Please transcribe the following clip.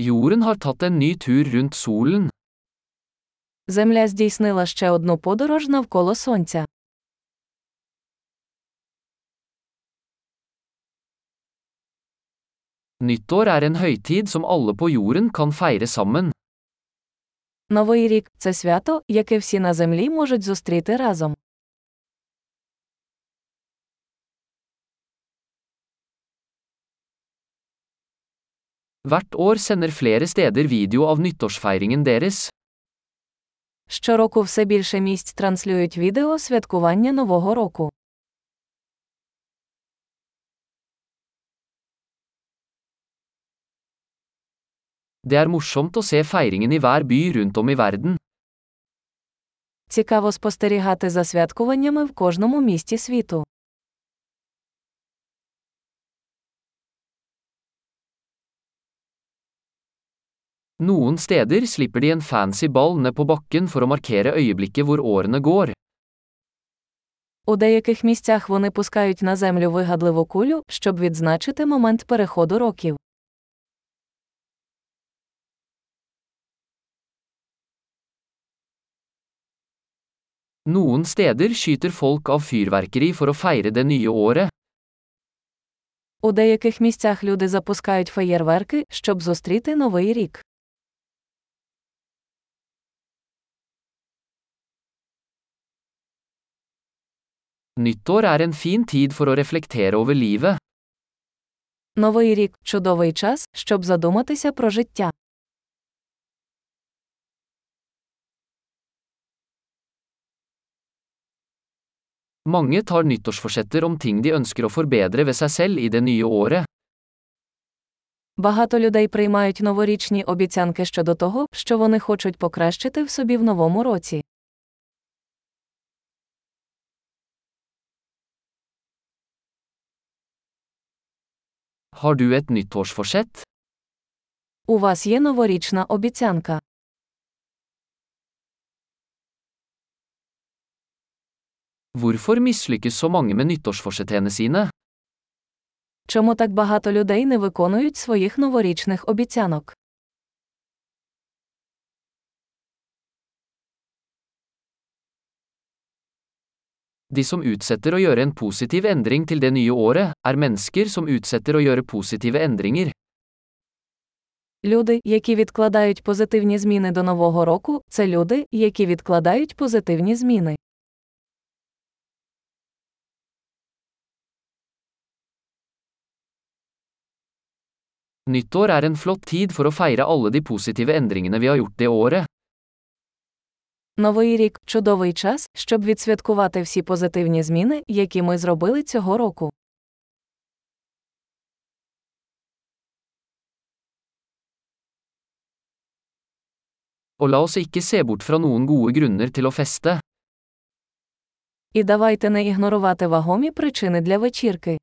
Jorden har tatt en ny tur rundt solen. Земля здійснила ще одну подорож навколо сонця. Nyttår er en høytid som alle på jorden kan feire sammen. Новий рік це свято, яке всі на землі можуть зустріти разом. Hvert år sender flere steder video av nyttårsfeiringen deres. Щороку все більше місць транслюють відео святкування Нового року. Det er morsomt å se feiringen i hver by rundt om i verden. Цікаво спостерігати за святкуваннями в кожному місті світу. Noen steder slipper de en fancy ball ned på bakken for å markere øyeblikket hvor årene går. У деяких місцях вони пускають на землю вигадливу кулю, щоб відзначити момент переходу років. Noen steder skyter folk av fyrverkeri for å feire det nye året. У деяких місцях люди запускають феєрверки, щоб зустріти новий рік. Nyttår er en fin tid for å reflektere over livet. Новий рік чудовий час, щоб задуматися про життя. Mange tar nyttårsforsetter om ting de ønsker å forbedre ved seg selv i det nye året. Багато людей приймають новорічні обіцянки щодо того, що вони хочуть покращити в собі в новому році. Har du et nyttårsforsett? У вас є новорічна обіцянка. Hvorfor mislykkes så mange med nyttårsforsettene sine? Чому так багато людей не виконують своїх новорічних обіцянок? De som utsetter å gjøre en positiv endring til det nye året, er mennesker som utsetter å gjøre positive endringer. Люди, які відкладають позитивні зміни до нового року, це люди, які відкладають позитивні зміни. Nyttår er en flott tid for å feire alle de positive endringene vi har gjort det året. Новий рік чудовий час, щоб відсвяткувати всі позитивні зміни, які ми зробили цього року. Og la oss ikke se bort fra noen gode grunner til å feste. І давайте не ігнорувати вагомі причини для вечірки.